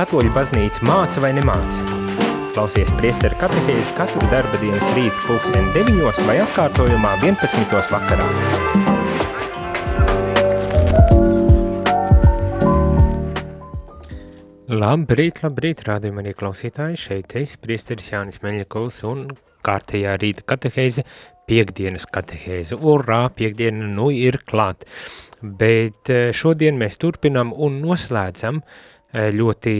katoļu baznīca māca vai nemāca? Klausies priesteru katehēzi katru darba dienas rītu pulksteni 9 vai atkārtojumā 11. vakarā. Labrīt, labrīt, rādījumā arī klausītāji, šeit es, priesteris Jānis Meļakovs un kārtējā rīta katehēze, piekdienas katehēze. Urā, piekdiena nu ir klāt. Bet eh, šodien mēs turpinam un noslēdzam eh, ļoti,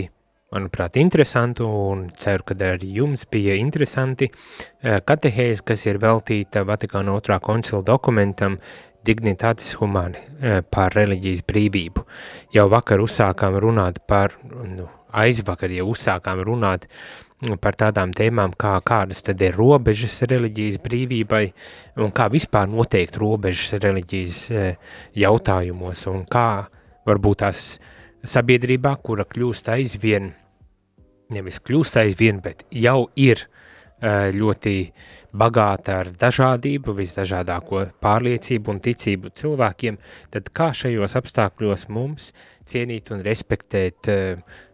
manuprāt, interesantu un ceru, ka arī jums bija interesanti eh, katehēze, kas ir veltīta Vatikāna otrā koncila dokumentam Dignitatis Humani par reliģijas brīvību. Jau vakar uzsākām runāt par, nu, aizvakar jau uzsākām runāt par tādām tēmām, kā kādas tad ir robežas reliģijas brīvībai un kā vispār noteikt robežas reliģijas jautājumos un kā varbūt tās sabiedrībā, kura kļūst aizvien, nevis kļūst aizvien, bet jau ir ļoti bagāta ar dažādību, visdažādāko pārliecību un ticību cilvēkiem, tad kā šajos apstākļos mums cienīt un respektēt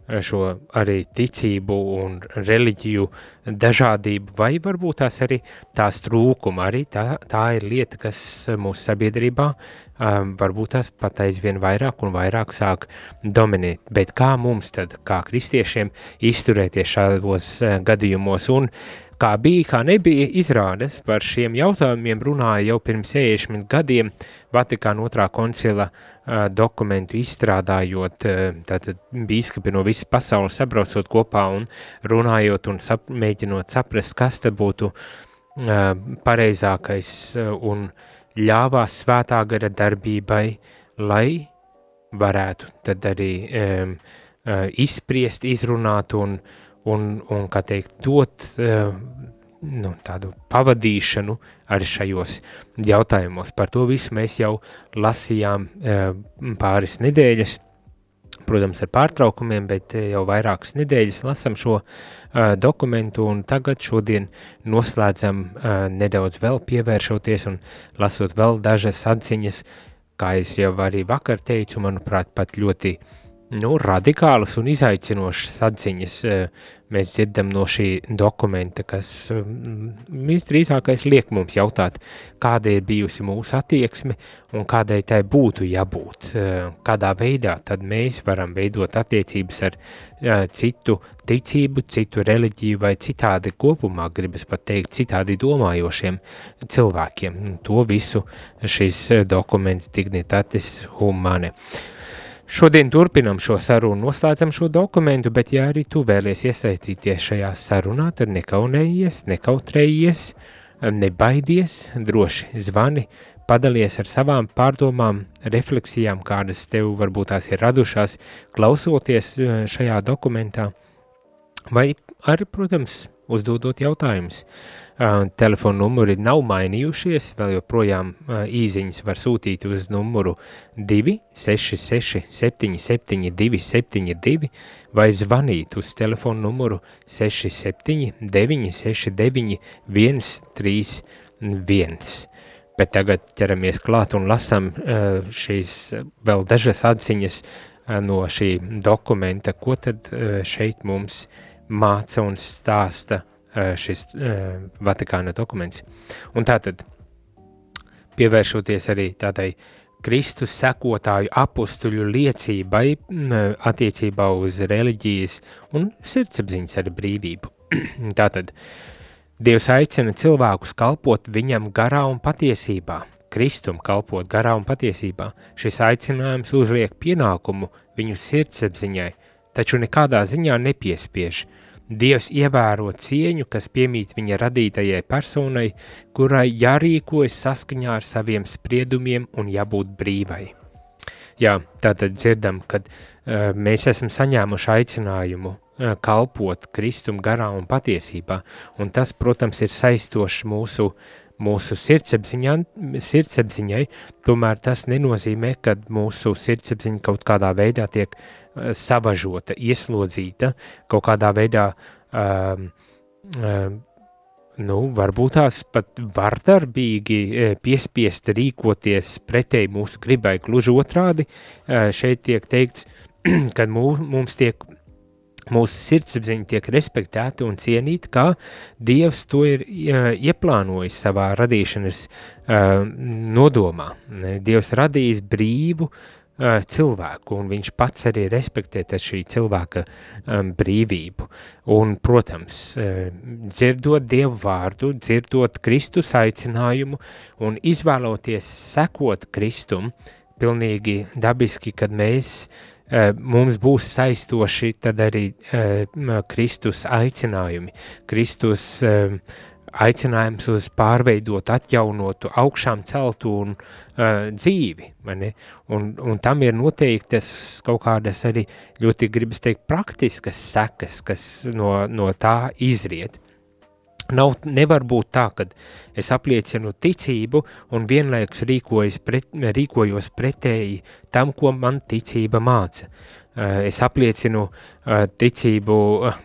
šo arī ticību un reliģiju dažādību, vai varbūt tās arī tās trūkuma, arī tā, tā ir lieta, kas mūsu sabiedrībā um, varbūt tās pat aizvien vairāk un vairāk sāk dominēt, bet kā mums tad, kā kristiešiem, izturēties šādos uh, gadījumos? Un uh, Kā bija, kā nebija izrādes par šiem jautājumiem runāja jau pirms 60 gadiem Vatikāna otrā koncila uh, dokumentu izstrādājot, uh, tātad bīskapi no visas pasaules sabraucot kopā un runājot un sap, mēģinot saprast, kas tad būtu uh, pareizākais uh, un ļāvās svētā gara darbībai, lai varētu tad arī um, uh, izspriest, izrunāt un un, un kā teikt, dot uh, nu, tādu pavadīšanu arī šajos jautājumos. Par to visu mēs jau lasījām uh, pāris nedēļas, protams, ar pārtraukumiem, bet jau vairākas nedēļas lasam šo uh, dokumentu, un tagad šodien noslēdzam uh, nedaudz vēl pievēršoties un lasot vēl dažas atziņas, kā es jau arī vakar teicu, manuprāt, pat ļoti uh, nu, radikālas un izaicinošas atziņas eh, mēs dzirdam no šī dokumenta, kas mm, visdrīzākais liek mums jautāt, kāda ir bijusi mūsu attieksme un kādai tai būtu jābūt, eh, kādā veidā tad mēs varam veidot attiecības ar eh, citu ticību, citu reliģiju vai citādi kopumā, gribas pat teikt, citādi domājošiem cilvēkiem. To visu šis dokuments Dignitatis Humane. Uh, Šodien turpinam šo sarunu, noslēdzam šo dokumentu, bet ja arī tu vēlies iesaistīties šajā sarunā, tad nekaunējies, nekautrējies, nebaidies, droši zvani, padalies ar savām pārdomām, refleksijām, kādas tev varbūt tās ir radušās, klausoties eh, šajā dokumentā, vai arī, protams, uzdodot jautājumus. Uh, telefona numuri nav mainījušies, vēl joprojām uh, īziņas var sūtīt uz numuru 266 77 272 vai zvanīt uz telefona numuru 67 969 131. Bet tagad ķeramies klāt un lasam uh, šīs vēl dažas atziņas no šī dokumenta, ko tad šeit mums māca un stāsta šis Vatikāna dokuments. Un tātad, pievēršoties arī tādai Kristus sekotāju apustuļu liecībai attiecībā uz reliģijas un sirdsapziņas ar brīvību. tātad, Dievs aicina cilvēkus kalpot viņam garā un patiesībā, Kristum kalpot garā un patiesībā. Šis aicinājums uzliek pienākumu viņu sirdsapziņai, taču nekādā ziņā nepiespiež – Dievs ievēro cieņu, kas piemīt viņa radītajai personai, kurai jārīkojas saskaņā ar saviem spriedumiem un jābūt brīvai. Jā, tātad dzirdam, kad uh, mēs esam saņēmuši aicinājumu uh, kalpot Kristum garā un patiesībā, un tas, protams, ir saistošs mūsu mūsu sirdsapziņai, tomēr tas nenozīmē, ka mūsu sirdsapziņa kaut kādā veidā tiek uh, savažota, ieslodzīta, kaut kādā veidā, um, um, nu, varbūt tās pat vardarbīgi piespiest rīkoties pretēji mūsu gribai, gluži otrādi, uh, šeit tiek teikts, mū, mums tiek mūsu sirdsapziņa tiek respektēta un cienīta, kā Dievs to ir ieplānojis savā radīšanas nodomā. Dievs radījis brīvu uh, cilvēku, un viņš pats arī respektē šī cilvēka um, brīvību. Un, protams, dzirdot Dievu vārdu, dzirdot Kristus aicinājumu un izvēloties sekot Kristum, pilnīgi dabiski, kad mēs mums būs saistoši tad arī Kristus aicinājumi, Kristus eh, aicinājums uz pārveidot, atjaunotu, augšām celtu un uh, dzīvi, un, un tam ir noteiktas kaut kādas arī ļoti, gribas teikt, praktiskas sekas, kas no, no tā izriet. Nav, nevar būt tā, ka es apliecinu ticību un vienlaikus pret, rīkojos pretēji tam, ko man ticība māca. Eh, es apliecinu eh, ticību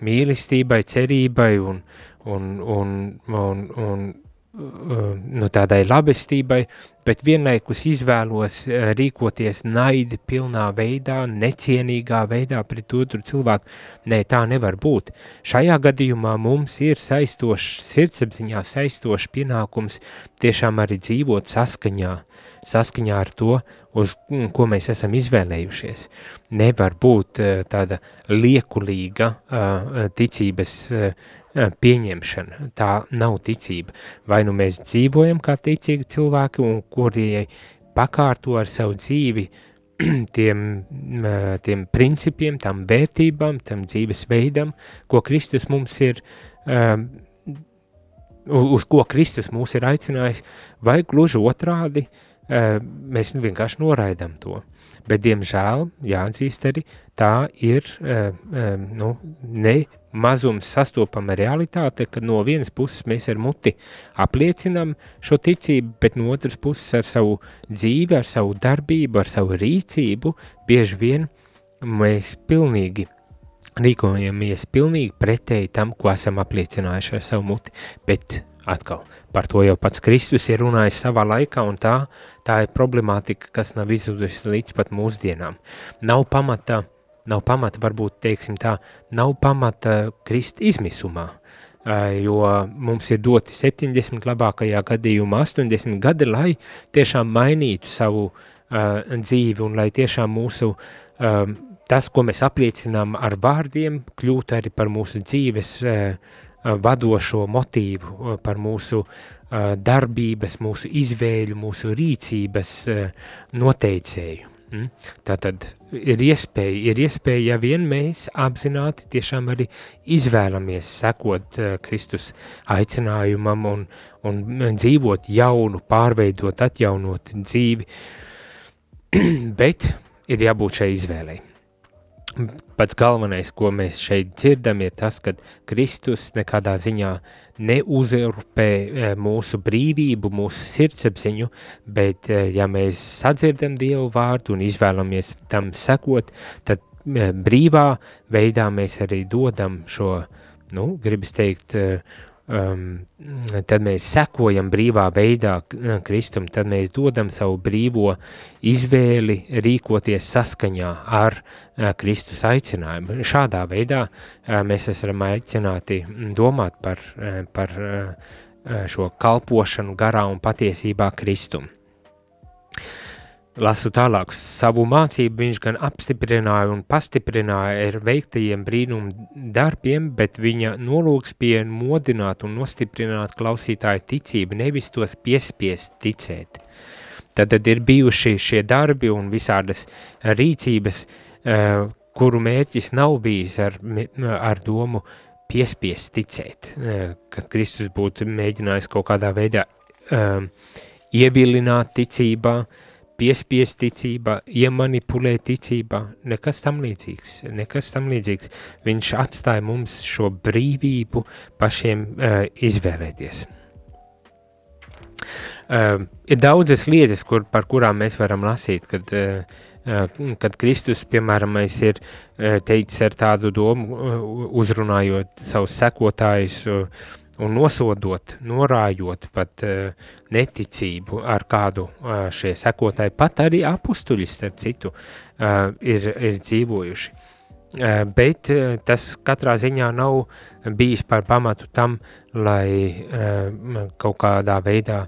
mīlestībai, cerībai un, un, un, un, un nu, tādai labestībai, bet vienlaikus izvēlos rīkoties naidi pilnā veidā, necienīgā veidā pret otru cilvēku. Nē, tā nevar būt. Šajā gadījumā mums ir saistošs, sirdsapziņā saistošs pienākums tiešām arī dzīvot saskaņā, saskaņā ar to, uz ko mēs esam izvēlējušies. Nevar būt tāda liekulīga ticības pieņemšana, tā nav ticība. Vai nu mēs dzīvojam kā ticīgi cilvēki, un kuri pakārto ar savu dzīvi tiem, tiem principiem, tam vērtībām, tam dzīvesveidam, ko Kristus mums ir, uz ko Kristus mūs ir aicinājis, vai gluži otrādi, mēs vienkārši noraidam to. Bet, diemžēl, jāatzīst arī, tā ir nu, ne mazums sastopama realitāte, ka no vienas puses mēs ar muti apliecinām šo ticību, bet no otras puses ar savu dzīvi, ar savu darbību, ar savu rīcību, bieži vien mēs pilnīgi rīkojamies pilnīgi pretēji tam, ko esam apliecinājuši ar savu muti, bet atkal par to jau pats Kristus ir runājis savā laikā, un tā, tā ir problemātika, kas nav izzudusi līdz pat mūsdienām. Nav pamata nav pamata, varbūt teiksim tā, nav pamata krist izmisumā, jo mums ir doti 70 labākajā gadījumā 80 gadi, lai tiešām mainītu savu uh, dzīvi un lai tiešām mūsu, uh, tas, ko mēs apliecinām ar vārdiem, kļūtu arī par mūsu dzīves uh, vadošo motīvu, par mūsu uh, darbības, mūsu izvēļu, mūsu rīcības noteicēju. Mm? Tātad ir iespēja, ir iespēja, ja vien mēs apzināti tiešām arī izvēlamies sekot Kristus aicinājumam un, un dzīvot jaunu, pārveidot, atjaunot dzīvi, bet ir jābūt šai izvēlei pats galvenais, ko mēs šeit dzirdam, ir tas, ka Kristus nekādā ziņā neuzurpē e, mūsu brīvību, mūsu sirdsapziņu, bet ja mēs sadzirdam Dievu vārdu un izvēlamies tam sekot, tad e, brīvā veidā mēs arī dodam šo, nu, gribas teikt, uh, um, tad mēs sekojam brīvā veidā Kristum, tad mēs dodam savu brīvo izvēli rīkoties saskaņā ar uh, Kristus aicinājumu. Šādā veidā uh, mēs esam aicināti domāt par, uh, par uh, šo kalpošanu garā un patiesībā Kristum. Lasu tālāk, savu mācību viņš gan apstiprināja un pastiprināja ar veiktajiem brīnumu darbiem, bet viņa nolūks bija modināt un nostiprināt klausītāju ticību, nevis tos piespiest ticēt. Tad, tad ir bijuši šie darbi un visādas rīcības, uh, kuru mērķis nav bijis ar, ar domu piespiest ticēt, uh, kad Kristus būtu mēģinājis kaut kādā veidā uh, ievilināt ticībā, uh, piespiest ticībā, iemanipulēt ticībā, nekas tam līdzīgs, nekas tam līdzīgs. Viņš atstāja mums šo brīvību pašiem uh, izvēlēties. Uh, ir daudzas lietas, kur, par kurām mēs varam lasīt, kad, uh, kad Kristus, piemēram, ir uh, teicis ar tādu domu, uh, uzrunājot savus sekotājus, uh, un nosodot, norājot pat uh, neticību, ar kādu uh, šie sekotāji, pat arī apustuļi, starp citu, uh, ir, ir dzīvojuši. bet tas katrā ziņā nav bijis par pamatu tam, lai kaut kādā veidā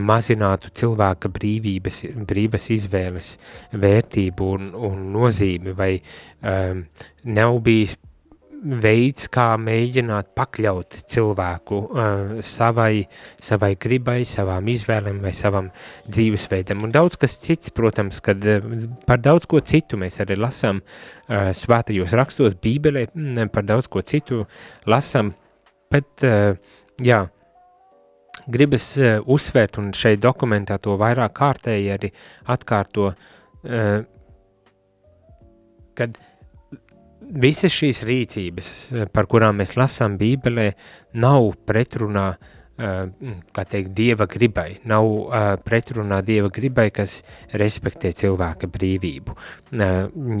mazinātu cilvēka brīvības, brīvas izvēles vērtību un, un nozīmi, vai um, nav bijis veids, kā mēģināt pakļaut cilvēku uh, savai, savai gribai, savām izvēlēm vai savam dzīvesveidam. Un daudz kas cits, protams, kad uh, par daudz ko citu mēs arī lasām uh, svētajos rakstos, bībelē, par daudz ko citu lasām, bet, uh, jā, gribas uh, uzsvērt un šeit dokumentā to vairāk kārtēji arī atkārto, uh, kad uh, visas šīs rīcības, eh, par kurām mēs lasām Bībelē, nav pretrunā eh, kā teikt, dieva gribai, nav uh, pretrunā dieva gribai, kas respektē cilvēka brīvību,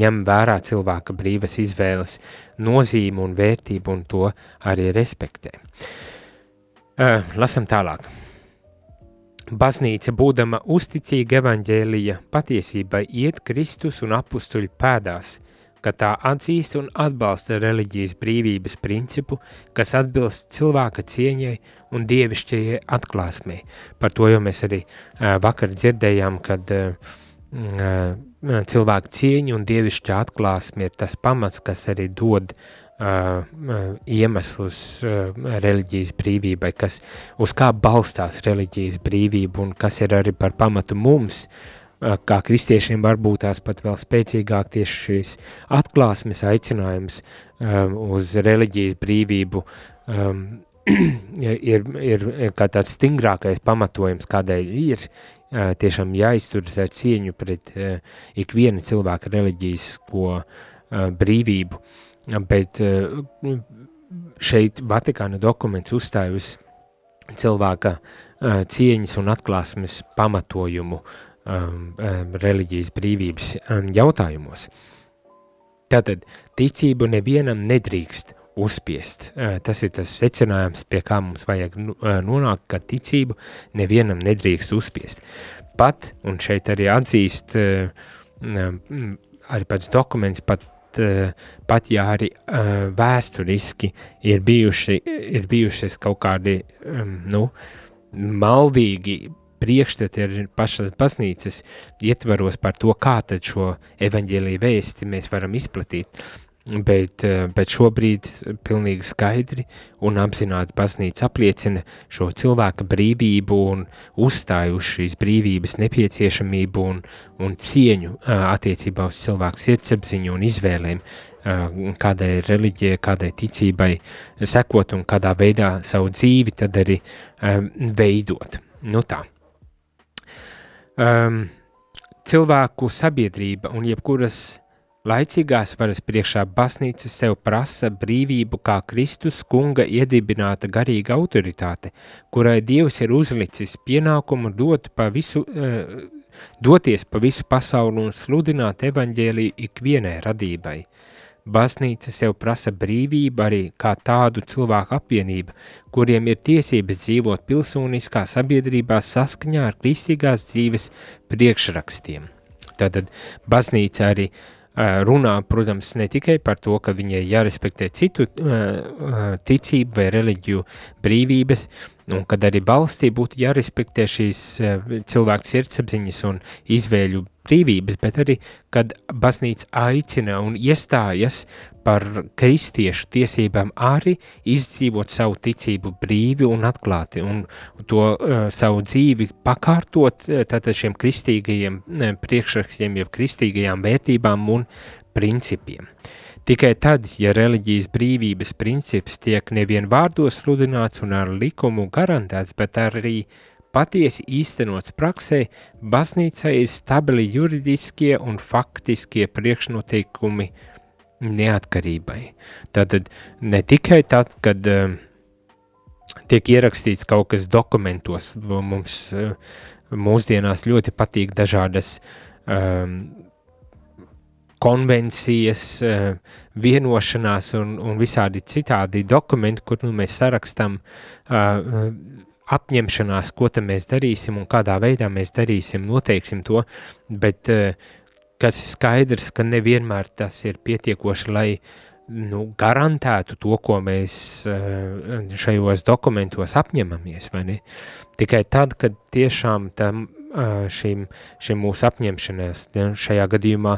ņem vērā cilvēka brīvas izvēles nozīmu un vērtību un to arī respektē. Lasam tālāk. Baznīca, būdama uzticīga evaņģēlija patiesībai, iet Kristus un apustuļu pēdās – ka tā atzīst un atbalsta reliģijas brīvības principu, kas atbilst cilvēka cieņai un dievišķajai atklāsmē. Par to jau mēs arī uh, vakar dzirdējām, kad uh, uh, cilvēka cieņa un dievišķa atklāsme ir tas pamats, kas arī dod uh, iemeslus uh, reliģijas brīvībai, kas uz kā balstās reliģijas brīvība un kas ir arī par pamatu mums, uh, kā kristiešiem varbūt tās pat vēl spēcīgāk tieši šīs atklāsmes aicinājums um, uz reliģijas brīvību um, ir, ir, ir kā tāds stingrākais pamatojums, kādēļ ir uh, tiešām jāizturas ar cieņu pret uh, ikvienu cilvēku reliģisko uh, brīvību, bet uh, šeit Vatikāna dokuments uzstāj uz cilvēka uh, cieņas un atklāsmes pamatojumu uh, um, um, reliģijas brīvības um, jautājumos. Tātad ticību nevienam nedrīkst uzspiest. Uh, tas ir tas secinājums, pie kā mums vajag nu, uh, nonākt, ka ticību nevienam nedrīkst uzspiest. Pat, un šeit arī atzīst, uh, um, arī pats dokuments, pat, uh, pat ja arī uh, vēsturiski ir, bijuši, ir bijušas kaut kādi, um, nu, maldīgi priekšstati ar pašas baznīcas ietvaros par to, kā tad šo evaņģēlīju vēsti mēs varam izplatīt, bet, eh, bet šobrīd pilnīgi skaidri un apzināti baznīca apliecina šo cilvēka brīvību un uzstāj uz šīs brīvības nepieciešamību un, un cieņu eh, attiecībā uz cilvēku sirdsapziņu un izvēlēm, eh, kādai reliģijai, kādai ticībai sekot un kādā veidā savu dzīvi tad arī veidot. Nu tā um, cilvēku sabiedrība un jebkuras laicīgās varas priekšā baznīca sev prasa brīvību kā Kristus kunga iedibināta garīga autoritāte, kurai Dievs ir uzlicis pienākumu dot pa visu, uh, doties pa visu pasauli un sludināt evaņģēliju ikvienai radībai. Baznīca sev prasa brīvību arī kā tādu cilvēku apvienību, kuriem ir tiesības dzīvot pilsoniskā sabiedrībā saskaņā ar kristīgās dzīves priekšrakstiem. Tātad baznīca arī uh, runā, protams, ne tikai par to, ka viņai jārespektē citu uh, ticību vai reliģiju brīvības, un kad arī valstī būtu jārespektē šīs cilvēku sirdsapziņas un izvēļu brīvības, bet arī, kad baznīca aicina un iestājas par kristiešu tiesībām arī izdzīvot savu ticību brīvi un atklāti, un to uh, savu dzīvi pakārtot uh, tātad šiem kristīgajiem uh, priekšrakstiem, jau kristīgajām vērtībām un principiem. Tikai tad, ja reliģijas brīvības princips tiek nevien vārdos sludināts un ar likumu garantēts, bet arī uh, patiesi īstenots praksē, baznīcai ir stabili juridiskie un faktiskie priekšnoteikumi neatkarībai. Tātad ne tikai tad, kad uh, tiek ierakstīts kaut kas dokumentos, mums uh, mūsdienās ļoti patīk dažādas um, konvencijas, uh, vienošanās un, un visādi citādi dokumenti, kur nu, mēs sarakstam uh, apņemšanās, ko tam mēs darīsim un kādā veidā mēs darīsim, noteiksim to, bet uh, kas skaidrs, ka nevienmēr tas ir pietiekoši, lai nu, garantētu to, ko mēs šajos dokumentos apņemamies? Tikai tad, kad tiešām tam šim, šim mūsu apņemšanās, šajā gadījumā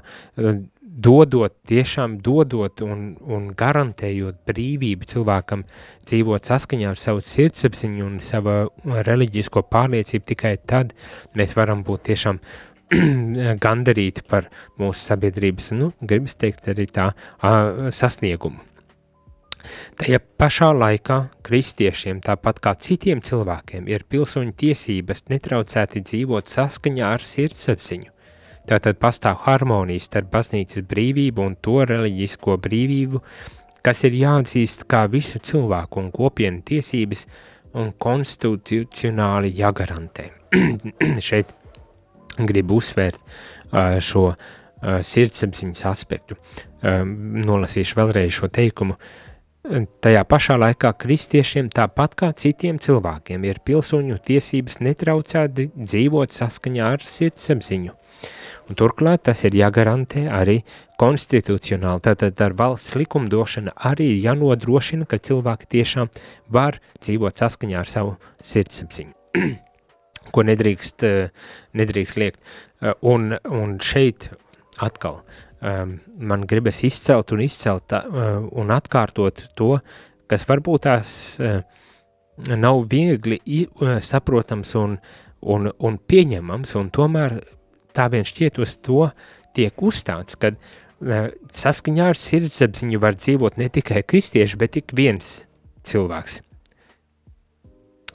dodot, tiešām dodot un, un garantējot brīvību cilvēkam dzīvot saskaņā ar savu sirdsapziņu un savu reliģisko pārliecību, tikai tad mēs varam būt tiešām gandarīti par mūsu sabiedrības, nu, gribas teikt, arī tā uh, sasniegumu. Tajā pašā laikā kristiešiem, tāpat kā citiem cilvēkiem, ir pilsoņu tiesības netraucēti dzīvot saskaņā ar sirdsapziņu. Tātad pastāv harmonijas starp baznīcas brīvību un to reliģisko brīvību, kas ir jāatzīst kā visu cilvēku un kopienu tiesības un konstitucionāli jāgarantē. Šeit gribu uzsvērt šo sirdsapziņas aspektu. Nolasīšu vēlreiz šo teikumu. Tajā pašā laikā kristiešiem, tāpat kā citiem cilvēkiem, ir pilsoņu tiesības netraucēt dzīvot saskaņā ar sirdsapziņu. Un turklāt tas ir jāgarantē arī konstitucionāli, tātad ar valsts likumdošana arī jānodrošina, ka cilvēki tiešām var dzīvot saskaņā ar savu sirdsapziņu, ko nedrīkst, nedrīkst liekt. Un, un šeit atkal um, man gribas izcelt un izcelt uh, un atkārtot to, kas varbūt tās nav viegli saprotams un, un, un pieņemams, un tomēr tā vien šķiet uz to tiek uzstāts, kad saskaņā ar sirdsapziņu var dzīvot ne tikai kristieši, bet ik viens cilvēks.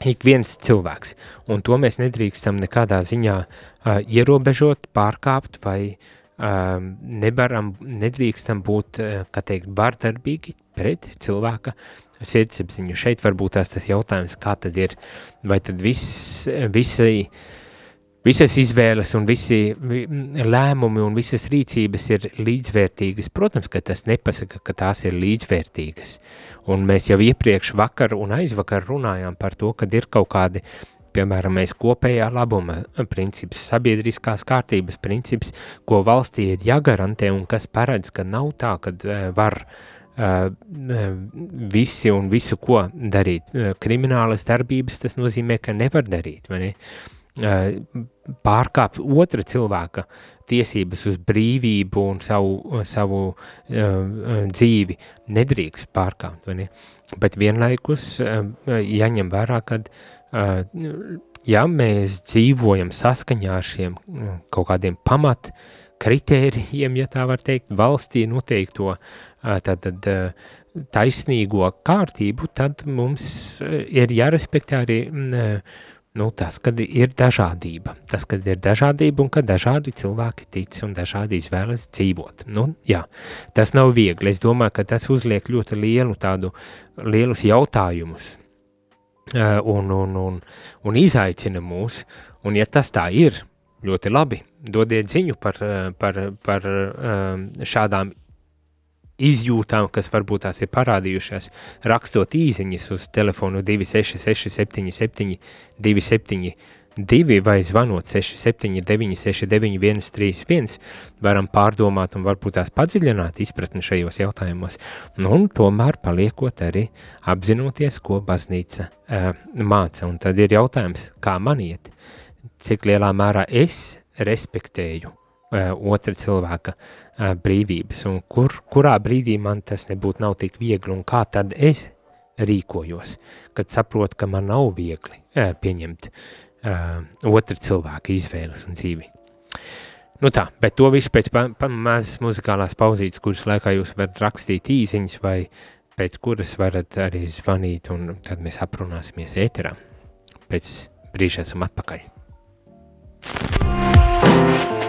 Ik viens cilvēks, un to mēs nedrīkstam nekādā ziņā uh, ierobežot, pārkāpt vai uh, nevaram, nedrīkstam būt, kā teikt, bārdarbīgi pret cilvēka sirdsapziņu. Šeit varbūt tās tas jautājums, kā tad ir, vai tad viss, visi, visas izvēles un visi lēmumi un visas rīcības ir līdzvērtīgas. Protams, ka tas nepasaka, ka tās ir līdzvērtīgas. Un mēs jau iepriekš vakar un aizvakar runājām par to, kad ir kaut kādi Piemēram, mēs kopējā labuma princips, sabiedriskās kārtības princips, ko valstī ir jāgarantē un kas paredz, ka nav tā, ka uh, var uh, visi un visu ko darīt. Kriminālas darbības tas nozīmē, ka nevar darīt, vai ne? Uh, pārkāpt otra cilvēka tiesības uz brīvību un savu, savu uh, dzīvi nedrīkst pārkāpt, ne? Bet vienlaikus uh, jāņem vērā, kad uh, ja mēs dzīvojam saskaņā ar šiem kaut kādiem pamat kritērijiem, ja tā var teikt, valstī noteikto tad, tad, taisnīgo kārtību, tad mums ir jārespektē arī nu, tas, kad ir dažādība. Tas, kad ir dažādība un ka dažādi cilvēki tic un dažādi izvēlas dzīvot. Nu, jā, tas nav viegli. Es domāju, ka tas uzliek ļoti lielu tādu, lielus jautājumus un, un, un, un izaicina mūs, un ja tas tā ir, ļoti labi, dodiet ziņu par, par, par šādām izjūtām, kas varbūt tās ir parādījušās, rakstot īziņas uz telefonu 266 77 27 2 vai zvanot 679 69 131, varam pārdomāt un varbūt tās padziļināt izpratni šajos jautājumos, nu, un tomēr paliekot arī apzinoties, ko baznīca uh, māca. Un tad ir jautājums, kā man iet, cik lielā mērā es respektēju uh, otra cilvēka uh, brīvības, un kur, kurā brīdī man tas nebūtu nav tik viegli, un kā tad es rīkojos, kad saprotu, ka man nav viegli pieņemt otra cilvēka izvēles un dzīvi. Nu tā, bet to visu pēc mazas muzikālās pauzītes, kuras laikā jūs varat rakstīt īziņas vai pēc kuras varat arī zvanīt un tad mēs aprunāsimies ēterā. Pēc brīža esam atpakaļ.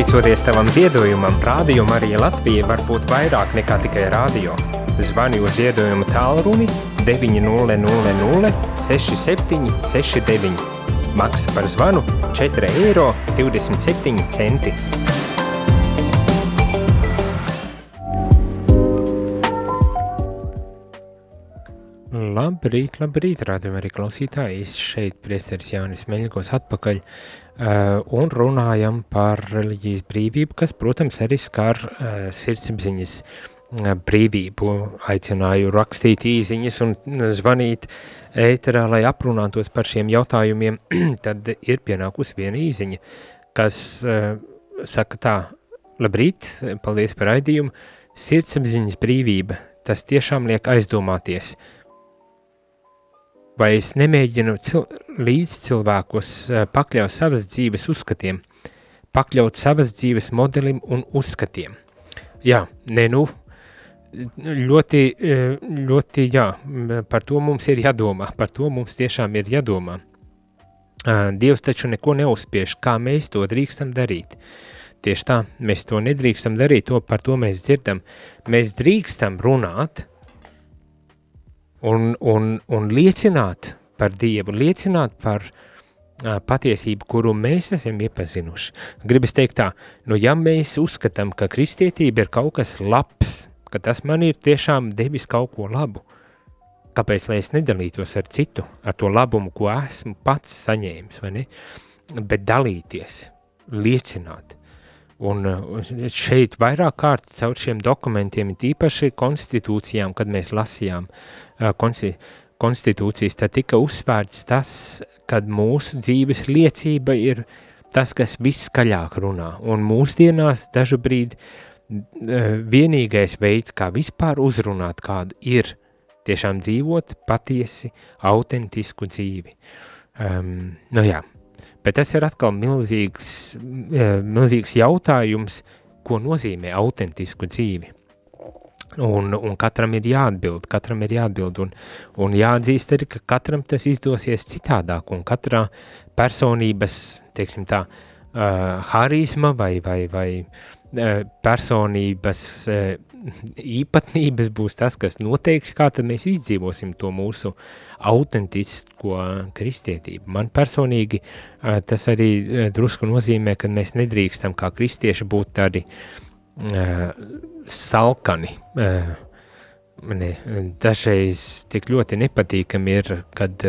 Pateicoties tavam ziedojumam, Rādio Marija Latvija var būt vairāk nekā tikai rādio. Zvani uz ziedojumu tālruni 900 67 69. Maksa par zvanu 4,27 eiro. Labrīt, labrīt, rādījumā arī klausītāji. Es šeit priesteris Jānis Meļņikos atpakaļ un runājam par reliģijas brīvību, kas, protams, arī skar uh, sirdsapziņas uh, brīvību. Aicināju rakstīt īziņas un zvanīt ēterā, lai aprunātos par šiem jautājumiem. Tad ir pienākusi viena īziņa, kas saka tā, labrīt, paldies par raidījumu, sirdsapziņas brīvība, tas tiešām liek aizdomāties – vai es nemēģinu cil līdz cilvēkus uh, pakļaut savas dzīves uzskatiem, pakļaut savas dzīves modelim un uzskatiem. Jā, ne nu, ļoti, uh, ļoti, jā, par to mums ir jādomā, par to mums tiešām ir jādomā. Dievs taču neko neuzspiež, kā mēs to drīkstam darīt. Tieši tā, mēs to nedrīkstam darīt, to par to mēs dzirdam. Mēs drīkstam runāt, un, un, un liecināt par Dievu, liecināt par uh, patiesību, kuru mēs esam iepazinuši. Gribas teikt tā, nu ja mēs uzskatām, ka kristietība ir kaut kas labs, ka tas man ir tiešām devis kaut ko labu, kāpēc lai es nedalītos ar citu, ar to labumu, ko esmu pats saņēmis, vai ne? Bet dalīties, liecināt. Un šeit vairāk kārt caur šiem dokumentiem, tīpaši konstitūcijām, kad mēs lasījām konsti, konstitūcijas, tad tika uzsvērts tas, kad mūsu dzīves liecība ir tas, kas viskaļāk runā. Un mūsdienās dažu brīdi vienīgais veids, kā vispār uzrunāt kādu, ir tiešām dzīvot patiesi, autentisku dzīvi. Um, nu jā, bet tas ir atkal milzīgs, uh, milzīgs jautājums, ko nozīmē autentisku dzīvi. Un, un katram ir jāatbild, katram ir jāatbild, un, un jāatzīst arī, ka katram tas izdosies citādāk, un katrā personības, teiksim tā, uh, harizma vai, vai, vai uh, personības uh, īpatnības būs tas, kas noteiks, kā tad mēs izdzīvosim to mūsu autentisko kristietību. Man personīgi uh, tas arī uh, drusku nozīmē, ka mēs nedrīkstam kā kristieši būt tādi uh, salkani. Ne, dažreiz tik ļoti nepatīkami ir, kad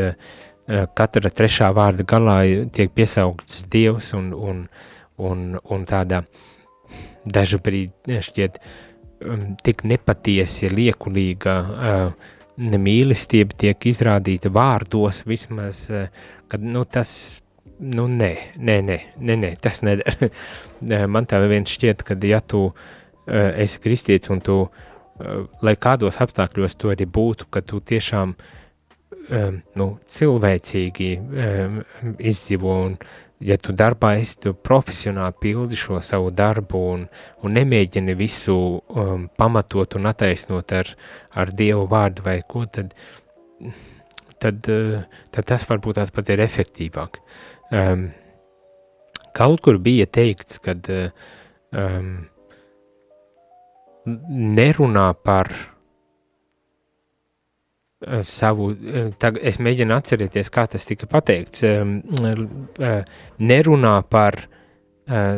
katra trešā vārda galā tiek piesaukts Dievs un, un, un, un tādā dažu brīdi šķiet tik nepatiesi, liekulīga mīlestība tiek izrādīta vārdos vismaz, kad nu, tas nu, nē, nē, nē, nē, nē tas neder. Man tā viens šķiet, ka ja tu uh, esi kristietis un tu, lai kādos apstākļos tu arī būtu, ka tu tiešām eh, nu, cilvēcīgi izdzīvo un, ja tu darbā esi, tu profesionāli pildi šo savu darbu un, un nemēģini visu um, pamatot un attaisnot ar, ar Dievu vārdu vai ko, tad, tad, tad tas varbūt tās pat ir efektīvāk. Um, kaut kur bija teikts, kad um, nerunā par savu, eh, tagad es mēģinu atcerēties, kā tas tika pateikts, eh, nerunā par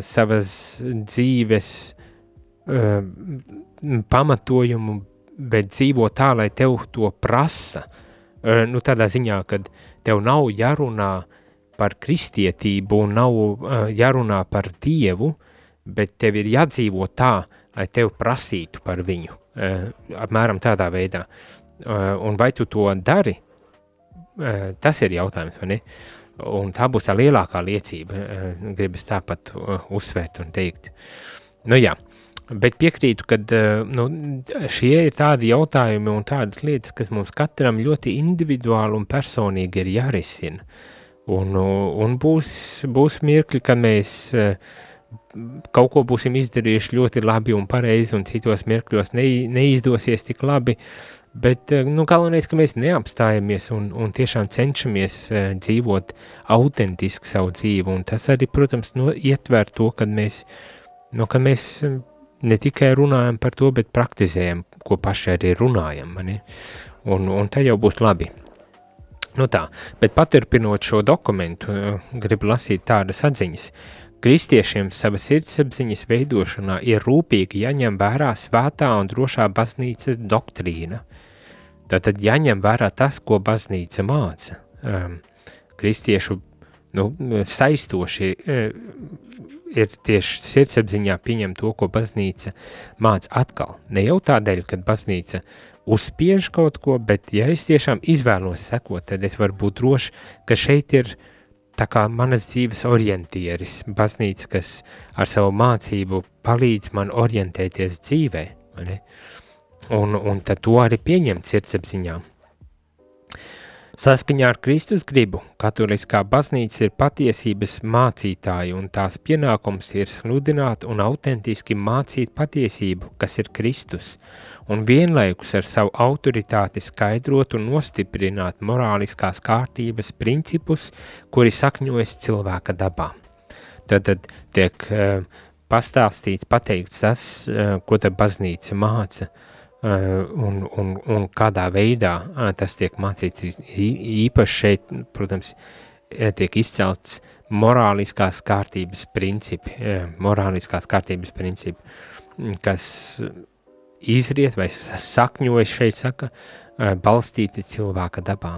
savas dzīves pamatojumu, bet dzīvo tā, lai tev to prasa. Nu, tādā ziņā, kad tev nav jārunā par kristietību nav jārunā par Dievu, bet tev ir jādzīvo tā, lai tev prasītu par viņu, apmēram tādā veidā. Uh, un vai tu to dari, uh, tas ir jautājums, vai ne? Un tā būs tā lielākā liecība, uh, gribas tāpat uzsvērt un teikt. Nu jā, bet piekrītu, ka nu, šie ir tādi jautājumi un tādas lietas, kas mums katram ļoti individuāli un personīgi ir jārisina. Un, un būs, būs mirkļi, kad mēs uh, kaut ko būsim izdarījuši ļoti labi un pareizi, un citos mirkļos ne, neizdosies tik labi, bet eh, nu, galvenais, ka mēs neapstājamies un, un tiešām cenšamies uh, dzīvot autentiski savu dzīvi, un tas arī, protams, no, ietver to, kad mēs, no, ka mēs eh, ne tikai runājam par to, bet praktizējam, ko paši arī runājam, mani? un, un tā jau būs labi. Nu tā, bet paturpinot šo dokumentu, uh, gribu lasīt tādas atziņas. Uh, Kristiešiem sava sirdsapziņas veidošanā ir rūpīgi jāņem vērā svētā un drošā baznīcas doktrīna. Tātad jāņem vērā tas, ko baznīca māca. Um, kristiešu nu, saistoši um, ir tieši sirdsapziņā pieņemt to, ko baznīca māca atkal. Ne jau tādēļ, ka baznīca uzspiež kaut ko, bet ja es tiešām izvēlos sekot, tad es varu būt droši, ka šeit ir uh, tā kā manas dzīves orientieris, baznīca, kas ar savu mācību palīdz man orientēties dzīvē, un, un tad to arī pieņemt sirdsapziņā. Saskaņā ar Kristus gribu, katoliskā baznīca ir patiesības mācītāja un tās pienākums ir sludināt un autentiski mācīt patiesību, kas ir Kristus, un vienlaikus ar savu autoritāti skaidrot un nostiprināt morāliskās kārtības principus, kuri sakņojas cilvēka dabā. Tad, tad tiek uh, pastāstīts, pateikts tas, uh, ko ta baznīca māca, Eh, un, un, un kādā veidā tas tiek mācīts. Īpaši šeit, protams, tiek izcelts morāliskās kārtības principi, morāliskās kārtības principi, kas izriet vai sakņojas šeit saka, balstīti cilvēka dabā.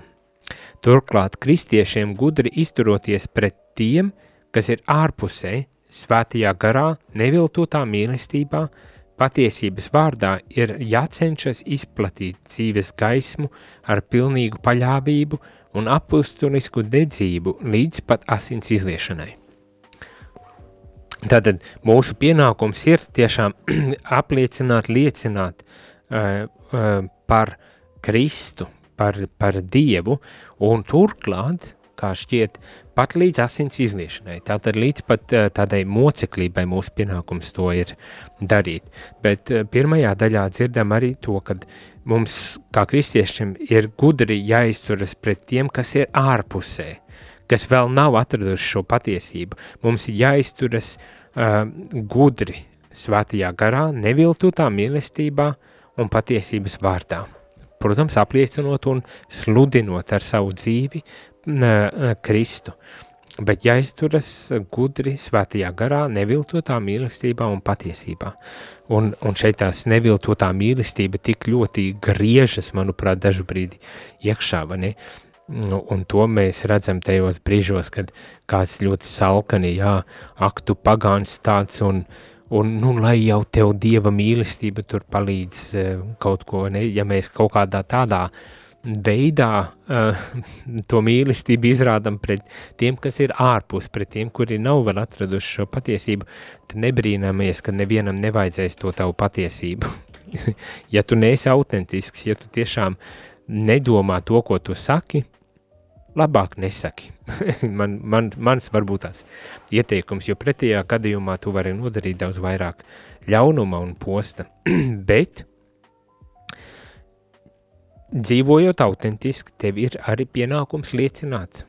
Turklāt kristiešiem gudri izturoties pret tiem, kas ir ārpusē, svētajā garā, neviltotā mīlestībā, Patiesības vārdā ir jācenšas izplatīt dzīves gaismu ar pilnīgu paļāvību un apustulisku dedzību līdz pat asins izliešanai. Tātad mūsu pienākums ir tiešām apliecināt, liecināt uh, uh, par Kristu, par, par Dievu, un turklāt kā šķiet, pat līdz asins izliešanai, tātad līdz pat uh, tādai moceklībai mūsu pienākums to ir darīt. Bet uh, pirmajā daļā dzirdam arī to, ka mums, kā kristiešiem, ir gudri jāizturas pret tiem, kas ir ārpusē, kas vēl nav atraduši šo patiesību. Mums ir jāizturas uh, gudri svētajā garā, neviltotā mīlestībā un patiesības vārdā protams, apliecinot un sludinot ar savu dzīvi Kristu. Bet jāizturas gudri svētajā garā, neviltotā mīlestībā un patiesībā. Un, un šeit tās neviltotā mīlestība tik ļoti griežas, manuprāt, dažu brīdi iekšā, vai ne? Nu, un to mēs redzam tajos brīžos, kad kāds ļoti salkani, jā, aktu pagāns tāds un, uh, un, nu, lai jau tev dieva mīlestība tur palīdz uh, kaut ko, ne, ja mēs kaut kādā tādā veidā uh, to mīlestību izrādam pret tiem, kas ir ārpus, pret tiem, kuri nav vēl atraduši šo patiesību, tad nebrīnamies, ka nevienam nevajadzēs to tavu patiesību. ja tu neesi autentisks, ja tu tiešām nedomā to, ko tu saki, labāk nesaki. man, man, mans varbūt tās ieteikums, jo pretējā gadījumā tu vari nodarīt daudz vairāk ļaunuma un posta. Bet, dzīvojot autentiski, tev ir arī pienākums liecināt,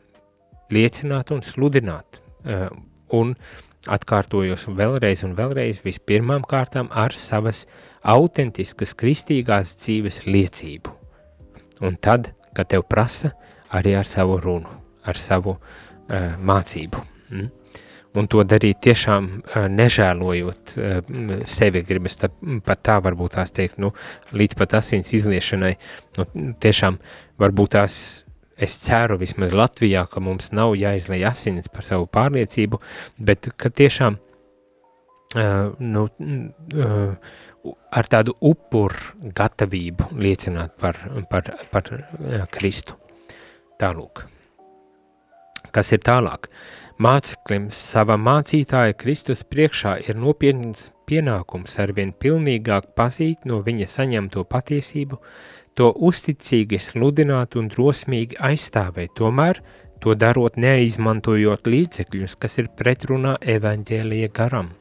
liecināt un sludināt. Uh, un atkārtojos vēlreiz un vēlreiz vispirmām kārtām ar savas autentiskas kristīgās dzīves liecību. Un tad, kad tev prasa, arī ar savu runu, ar savu uh, mācību. Mm? Un to darīt tiešām uh, nežēlojot uh, sevi, gribas tā, pat tā varbūt tās teikt, nu, līdz pat asins izliešanai, nu, tiešām varbūt tās es ceru vismaz Latvijā, ka mums nav jāizlai asinis par savu pārliecību, bet ka tiešām uh, nu, uh, ar tādu upuru gatavību liecināt par, par, par uh, Kristu. Tālūk. Kas ir tālāk? Māceklim savam mācītāja Kristus priekšā ir nopietns pienākums arvien pilnīgāk pazīt no viņa saņemto patiesību, to uzticīgi sludināt un drosmīgi aizstāvēt, tomēr to darot neizmantojot līdzekļus, kas ir pretrunā evaņģēlija garam.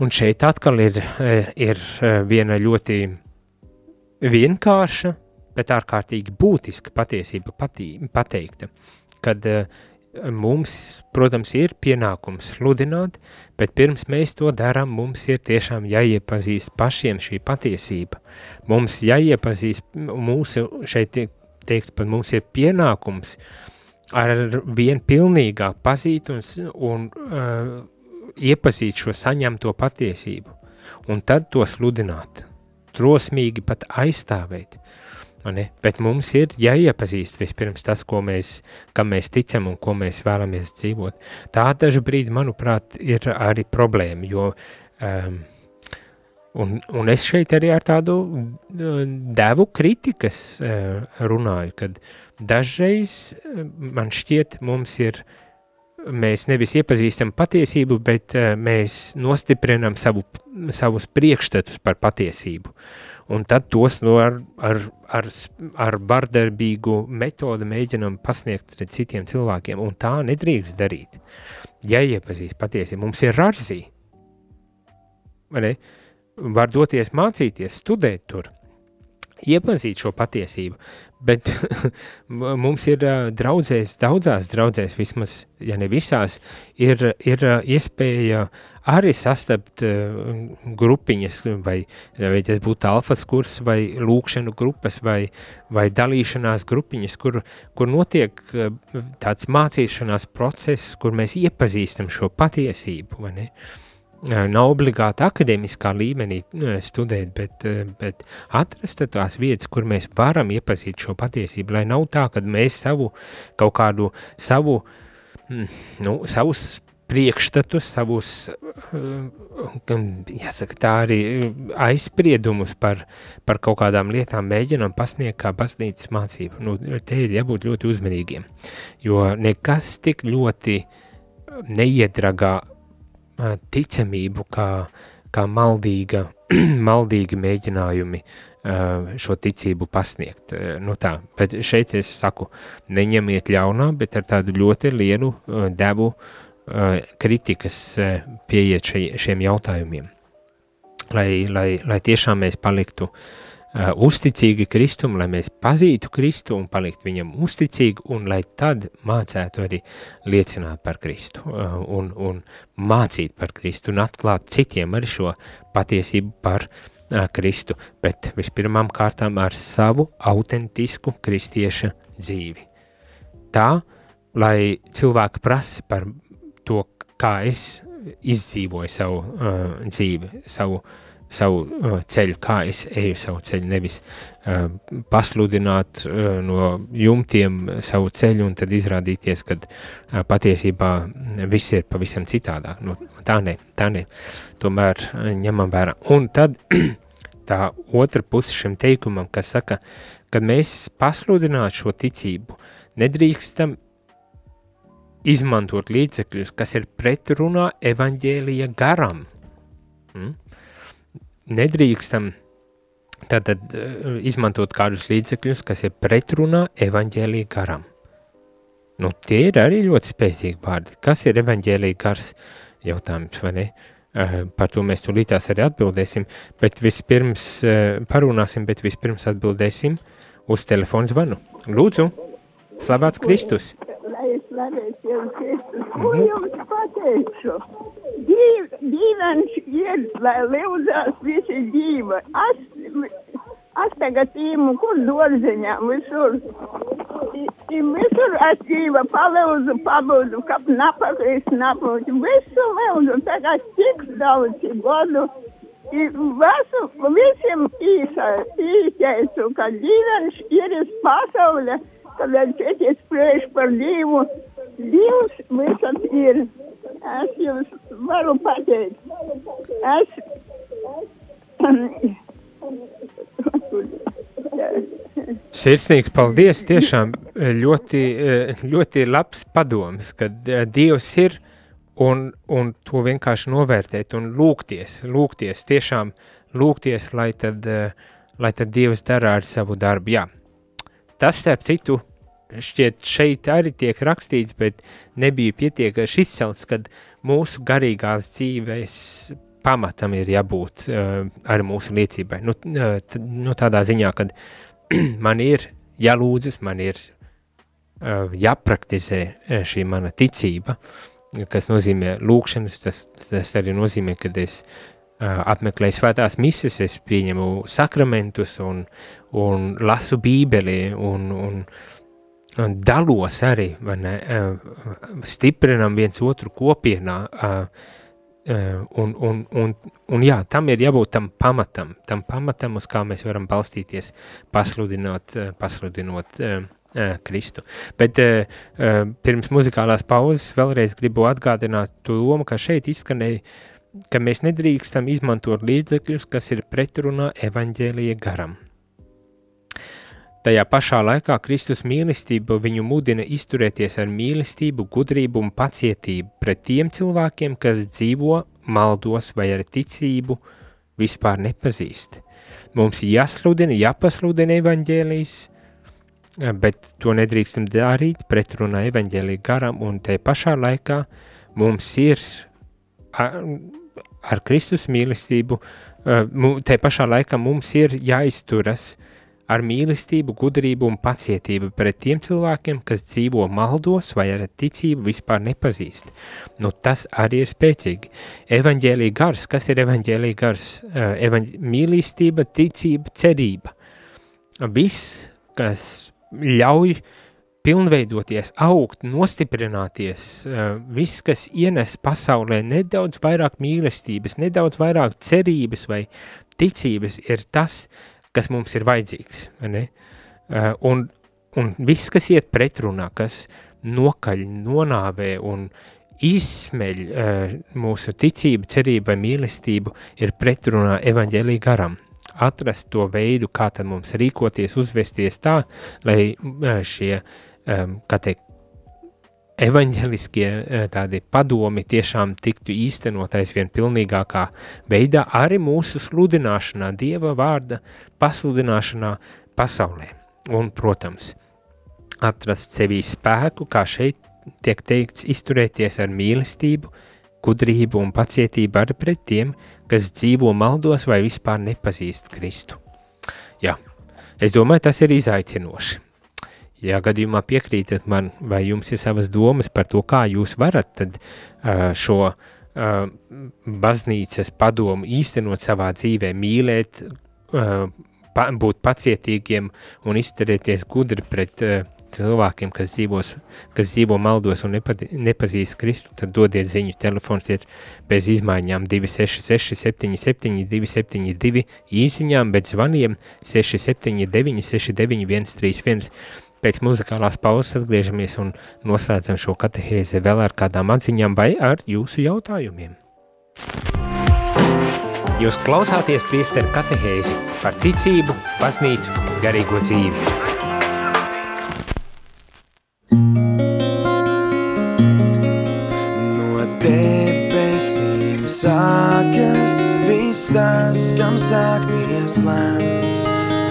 Un šeit atkal ir, ir viena ļoti vienkārša, bet ārkārtīgi būtiska patiesība patī, pateikta, kad uh, mums, protams, ir pienākums sludināt, bet pirms mēs to darām, mums ir tiešām jāiepazīst pašiem šī patiesība. Mums jāiepazīst, mūsu šeit teikts, pat mums ir pienākums ar vien pilnīgāk pazīt un, un uh, iepazīt šo saņemto patiesību, un tad to sludināt, drosmīgi pat aizstāvēt. Bet mums ir jāiepazīst vispirms tas, ko mēs, kam mēs ticam un ko mēs vēlamies dzīvot. Tā dažu brīdi, manuprāt, ir arī problēma, jo um, un, un es šeit arī ar tādu uh, devu kritikas uh, runāju, kad dažreiz uh, man šķiet mums ir, mēs nevis iepazīstam patiesību, bet uh, mēs nostiprinam savu, savus priekšstatus par patiesību. Un tad tos no ar, ar, ar, ar vardarbīgu metodi mēģinam pasniegt citiem cilvēkiem, un tā nedrīkst darīt. Ja iepazīst patiesi, mums ir rarzī, vai ne? Var doties mācīties, studēt tur, iepazīt šo patiesību, bet mums ir draudzēs, daudzās draudzēs vismaz, ja ne visās, ir, ir iespēja arī sastapt grupiņas, vai, vai tas būtu alfas kurs, vai lūkšanu grupas, vai, vai dalīšanās grupiņas, kur, kur notiek tāds mācīšanās process, kur mēs iepazīstam šo patiesību, vai ne? Uh, nav obligāti akadēmiskā līmenī studēt, bet, bet atrast tās vietas, kur mēs varam iepazīt šo patiesību, lai nav tā, ka mēs savu kaut kādu savu, nu, savus priekšstatus, savus, jāsaka, tā arī aizspriedumus par, par kaut kādām lietām mēģinām pasniegt kā baznīcas mācību. Nu, te ir jābūt ļoti uzmanīgiem, jo nekas tik ļoti neiedragā ticamību kā, kā maldīga, maldīgi mēģinājumi šo ticību pasniegt. Nu tā, bet šeit es saku, neņemiet ļaunā, bet ar tādu ļoti lielu devu kritikas pieiet šiem jautājumiem. Lai, lai, lai tiešām mēs paliktu uh, uh, uzticīgi Kristum, lai mēs pazītu Kristu un palikt viņam uzticīgi, un lai tad mācētu arī liecināt par Kristu uh, un, un mācīt par Kristu un atklāt citiem arī šo patiesību par uh, Kristu, bet vispirmām kārtām ar savu autentisku kristieša dzīvi. Tā, lai cilvēki prasa par to, kā es izdzīvoju savu uh, dzīvi, savu uh, savu uh, ceļu, kā es eju savu ceļu, nevis uh, pasludināt uh, no jumtiem savu ceļu un tad izrādīties, ka uh, patiesībā viss ir pavisam citādāk. Nu, tā ne, tā ne. Tomēr uh, ņemam vērā. Un tad tā otra puse šim teikumam, kas saka, ka mēs pasludināt šo ticību, nedrīkstam izmantot līdzekļus, kas ir pretrunā evaņģēlija garam. Mm? Nedrīkstam tātad eh, izmantot kādus līdzekļus, kas ir pretrunā evaņģēlī garam. Nu, tie ir arī ļoti spēcīgi vārdi. Kas ir evaņģēlī gars? Jautājums, vai ne? Uh, par to mēs tūlītās arī atbildēsim, bet vispirms uh, parunāsim, bet vispirms atbildēsim uz telefonu zvanu. Lūdzu, slavēts Kristus! Lai es varētu jau Kristus, ko jums pateikšu? Dīv, dīvains ir, lai lūdzās visi dzīva. Es, es tagad īmu, kur dārziņā, visur. I, i visur es dzīva, palūdzu, pabūdu, kap napakrist, napūtu. Visu lūdzu, tagad tik daudz godu. I visu, visiem īsa, īteicu, ka dīvains ir uz pasaulē, kad viņš spriež par Dievu. Dievs visat ir. Es jums varu pateikt. Es. Sirsnīgs paldies, tiešām ļoti, ļoti labs padoms, kad eh, Dievs ir un, un to vienkārši novērtēt un lūgties, lūgties, tiešām lūgties, lai tad, eh, lai tad Dievs dara ar savu darbu. Jā, tas starp citu šķiet šeit arī tiek rakstīts, bet nebija pietiekami izcelts, kad mūsu garīgās dzīves pamatam ir jābūt uh, ar mūsu liecībai. Nu, uh, nu tādā ziņā, kad man ir jālūdzas, man ir uh, jāpraktizē šī mana ticība, kas nozīmē lūkšanas, tas, tas arī nozīmē, kad es uh, apmeklēju svētās mises, es pieņemu sakramentus un, un lasu bībeli un, un dalos arī, vai ne, stiprinam viens otru kopienā, un, un, un, un jā, tam ir jābūt tam pamatam, tam pamatam, uz kā mēs varam balstīties, pasludinot, pasludinot Kristu. Bet pirms muzikālās pauzes vēlreiz gribu atgādināt to domu, ka šeit izskanēja, ka mēs nedrīkstam izmantot līdzekļus, kas ir pretrunā evaņģēlija garam. Tajā pašā laikā Kristus mīlestība viņu mudina izturēties ar mīlestību, gudrību un pacietību pret tiem cilvēkiem, kas dzīvo maldos vai ar ticību vispār nepazīst. Mums jāsludina, jāpasludina evaņģēlijas, bet to nedrīkstam darīt pretrunā evaņģēlija garam, un te pašā laikā mums ir ar, ar Kristus mīlestību, te pašā laikā mums ir jāizturas uh, ar mīlestību, gudrību un pacietību pret tiem cilvēkiem, kas dzīvo maldos vai ar ticību vispār nepazīst. Nu, tas arī ir spēcīgi. Evaņģēlīja gars, kas ir evaņģēlīja gars? Evaņ... Mīlestība, ticība, cerība. Viss, kas ļauj pilnveidoties, augt, nostiprināties, viss, kas ienes pasaulē nedaudz vairāk mīlestības, nedaudz vairāk cerības vai ticības, ir tas, kas mums ir vajadzīgs. Ne? Uh, un, un viss, kas iet pretrunā, kas nokaļ, nonāvē un izsmeļ uh, mūsu ticību, cerību vai mīlestību, ir pretrunā evaņģēlī garam. Atrast to veidu, kā tad mums rīkoties, uzvesties tā, lai uh, šie, kā teikt, evaņģeliskie eh, tādi padomi tiešām tiktu īstenot aizvien pilnīgākā veidā arī mūsu sludināšanā, Dieva vārda pasludināšanā pasaulē. Un, protams, atrast sevī spēku, kā šeit tiek teikts, izturēties ar mīlestību, gudrību un pacietību arī pret tiem, kas dzīvo maldos vai vispār nepazīst Kristu. Jā, es domāju, tas ir izaicinoši. Ja gadījumā piekrītat man, vai jums ir savas domas par to, kā jūs varat tad uh, šo uh, baznīcas padomu īstenot savā dzīvē, mīlēt, uh, pa, būt pacietīgiem un izturēties gudri pret uh, cilvēkiem, kas, dzīvos, kas dzīvo maldos un nepa, nepazīst Kristu, tad dodiet ziņu, telefons ir bez izmaiņām 266 77 272 īsiņām, bet zvaniem 679 69 131 Pēc muzikālās pauzes atgriežamies un noslēdzam šo katehēzi vēl ar kādām atziņām vai ar jūsu jautājumiem. Jūs klausāties priesteru katehēzi par ticību, baznīcu, garīgo dzīvi. No debesīm sākas viss tas, kam sākties lemts,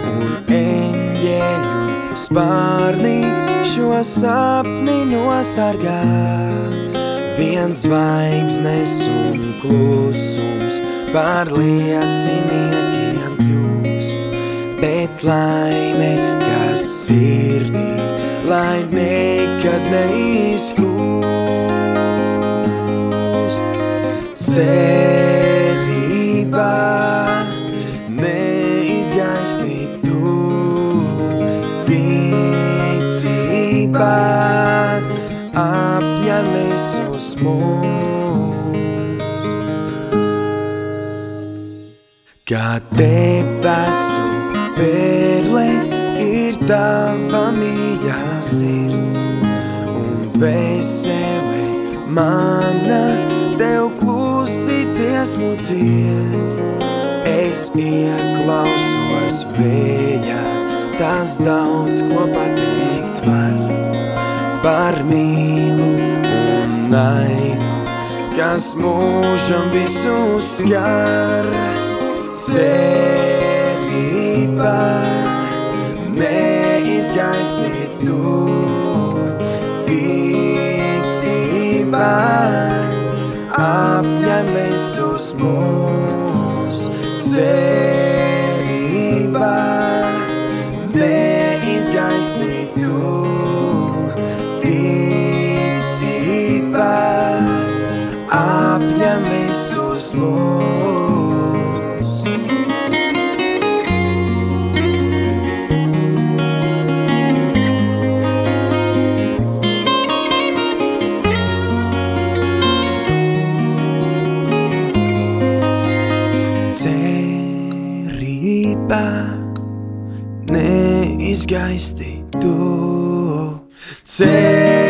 un eņģeļu spārnī šo sapni nosargā. Viens zvaigznes un klusums par lieciniekiem kļūst, bet laime, kas sirdī, lai nekad neizkļūst. Cerībā mūs. Kā debesu perle ir tava mīļā sirds, un dvēsele mana tev klusi dziesmu dzied. Es ieklausos vējā, tas daudz ko pateikt var par mīlu un naidu, kas mūžam visu skar. Cerībā neizgaisnīt tu, ticībā apņem visus mūs. Cerībā neizgaisnīt neizgaistītu cerībā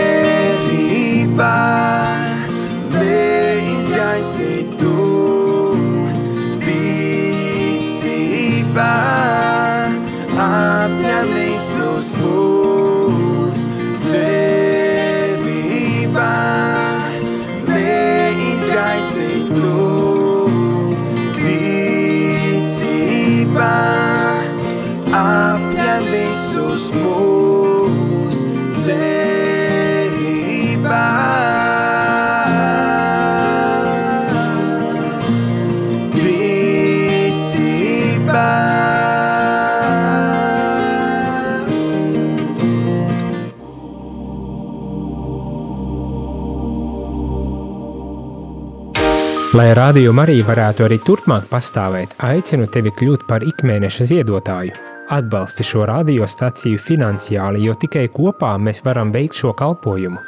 Lai rādījumu arī varētu arī turpmāk pastāvēt, aicinu tevi kļūt par ikmēneša ziedotāju. Atbalsti šo radiostaciju finansiāli, jo tikai kopā mēs varam veikt šo kalpojumu.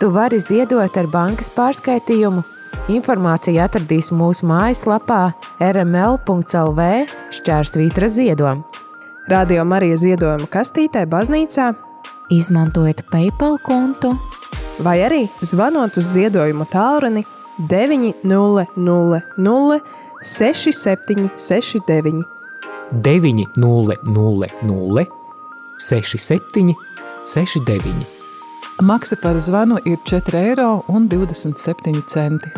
Tu vari ziedot ar bankas pārskaitījumu. Informāciju atradīs mūsu mājaslapā rml.lv šķērsvītra ziedojuma. Radio Marija ziedojuma kastītē baznīcā Izmantojiet PayPal kontu vai arī zvanot uz ziedojumu tālruni 900 6769. 900 67 69. Maksa par zvanu ir 4 eiro un 27 centi.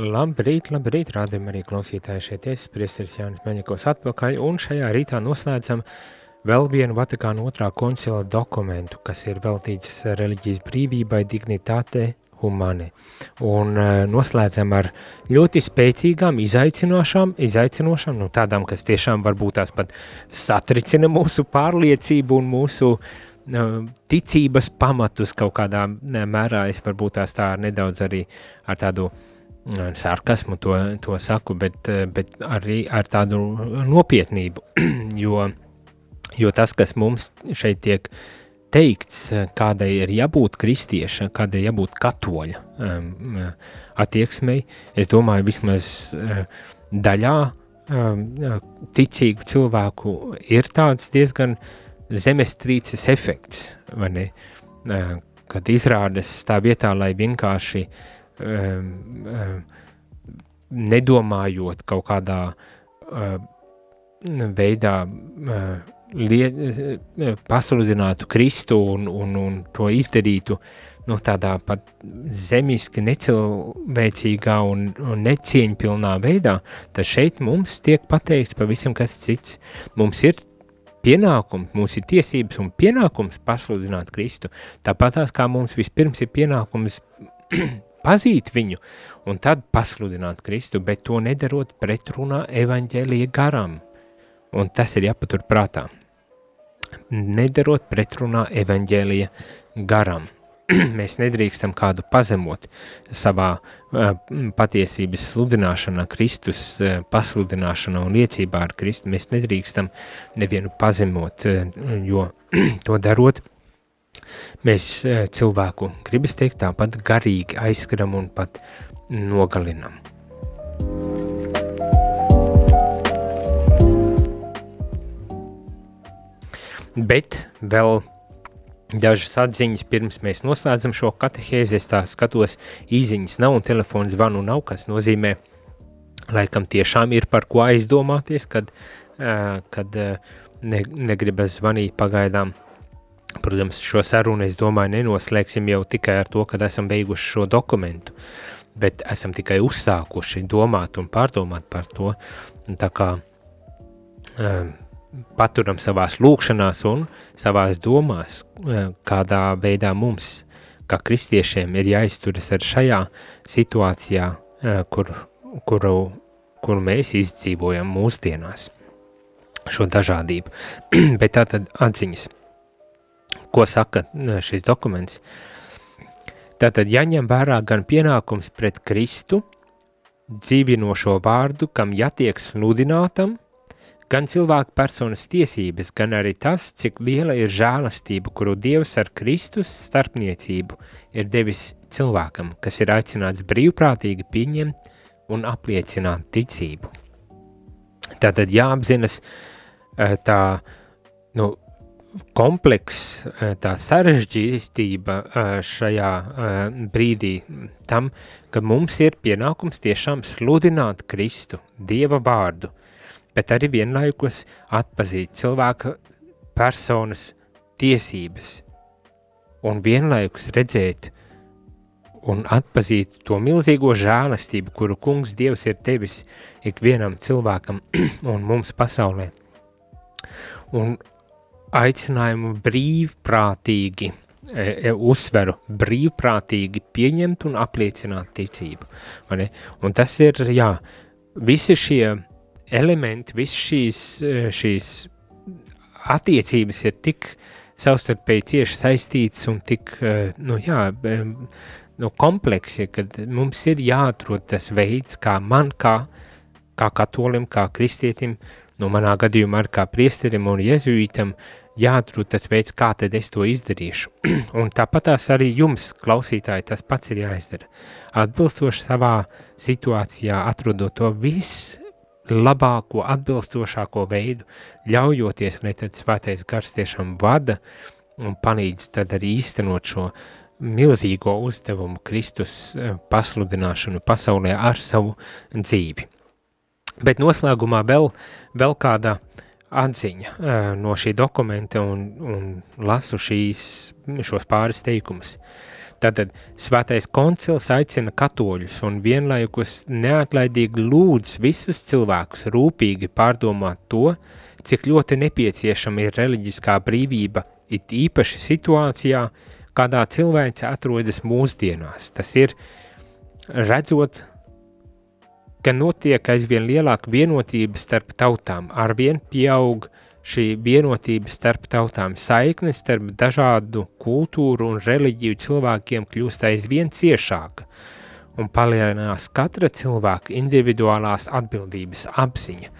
Labrīt, labrīt, rādījum arī klausītāji šeit es, priesteris Jānis Meņikos atpakaļ, un šajā rītā noslēdzam vēl vienu Vatikāna otrā koncila dokumentu, kas ir veltīts reliģijas brīvībai, dignitātei, humane. Un uh, noslēdzam ar ļoti spēcīgām, izaicinošām, izaicinošām, nu tādām, kas tiešām varbūt tās pat satricina mūsu pārliecību un mūsu uh, ticības pamatus kaut kādā mērā, es varbūt tās tā nedaudz arī ar tādu uh, sarkasmu to, to saku, bet, bet arī ar tādu nopietnību, jo, jo tas, kas mums šeit tiek teikts, kādai ir jābūt kristieša, kādai jābūt katoļa um, attieksmei, es domāju, vismaz uh, daļā um, ticīgu cilvēku ir tāds diezgan zemestrīces efekts, vai ne? Uh, kad izrādas tā vietā, lai vienkārši um, um, nedomājot kaut kādā uh, veidā uh, pasludinātu Kristu un, un, un to izdarītu nu, tādā pat zemiski necilvēcīgā un, un necieņpilnā veidā, tad šeit mums tiek pateikts pavisam kas cits. Mums ir pienākums, mums ir tiesības un pienākums pasludināt Kristu, tāpat tās kā mums vispirms ir pienākums pazīt viņu un tad pasludināt Kristu, bet to nedarot pretrunā evaņģēlija garam. Un tas ir jāpatur prātā. Nedarot pretrunā evaņģēlija garam. Mēs nedrīkstam kādu pazemot savā uh, patiesības sludināšanā, Kristus uh, pasludināšanā un liecībā ar Kristu. Mēs nedrīkstam nevienu pazemot, uh, jo to darot, Mēs cilvēku, gribas teikt, tāpat garīgi aizskaram un pat nogalinam. Bet vēl dažas atziņas pirms mēs noslēdzam šo katehēzi, es tā skatos, īziņas nav un telefons zvanu nav, kas nozīmē, laikam tiešām ir par ko aizdomāties, kad, kad ne, negribas zvanīt pagaidām. Protams, šo sarunu, es domāju, nenoslēgsim jau tikai ar to, kad esam beiguši šo dokumentu, bet esam tikai uzsākuši domāt un pārdomāt par to, tā kā um, paturam savās lūkšanās un savās domās, um, kādā veidā mums, kā kristiešiem, ir jāizturas ar šajā situācijā, um, kur, kuru, kuru mēs izdzīvojam mūsdienās, šo dažādību. bet tā tad atziņas – ko saka šis dokuments. Tātad jāņem vērā gan pienākums pret Kristu, dzīvinošo vārdu, kam jātiek sludinātam, gan cilvēku personas tiesības, gan arī tas, cik liela ir žēlastība, kuru Dievs ar Kristus starpniecību ir devis cilvēkam, kas ir aicināts brīvprātīgi pieņemt un apliecināt ticību. Tātad jāapzinas tā, nu, komplekss, eh, tā sarežģītība eh, šajā eh, brīdī tam, ka mums ir pienākums tiešām sludināt Kristu, Dieva vārdu, bet arī vienlaikus atpazīt cilvēka personas tiesības un vienlaikus redzēt un atpazīt to milzīgo žēlastību, kuru kungs Dievs ir tevis ikvienam cilvēkam un mums pasaulē. Un aicinājumu brīvprātīgi, e, e, uzsveru, brīvprātīgi pieņemt un apliecināt ticību. Un tas ir, jā, visi šie elementi, visi šīs, e, šīs attiecības ir tik savstarpēji cieši saistītas un tik, e, nu jā, nu, kompleksi, kad mums ir jāatrod tas veids, kā man, kā, kā katolim, kā kristietim, nu, manā gadījumā ar kā priesterim un jezuītam, jāatrod tas veids, kā tad es to izdarīšu. un tāpat arī jums, klausītāji, tas pats ir jāizdara. Atbilstoši savā situācijā, atrodot to vislabāko, atbilstošāko veidu, ļaujoties, lai tad svētais gars tiešām vada un palīdz tad arī īstenot šo milzīgo uzdevumu Kristus eh, pasludināšanu pasaulē ar savu dzīvi. Bet noslēgumā vēl, vēl kāda atziņa uh, no šī dokumenta un, un lasu šīs, šos pāris teikumus. Tātad svētais koncils aicina katoļus un vienlaikus neatlaidīgi lūdz visus cilvēkus rūpīgi pārdomāt to, cik ļoti nepieciešama ir reliģiskā brīvība, it īpaši situācijā, kādā cilvēks atrodas mūsdienās. Tas ir redzot ka notiek aizvien lielāka vienotība starp tautām, arvien pieaug šī vienotība starp tautām, saikne starp dažādu kultūru un reliģiju cilvēkiem kļūst aizvien ciešāka un palielinās katra cilvēka individuālās atbildības apziņa.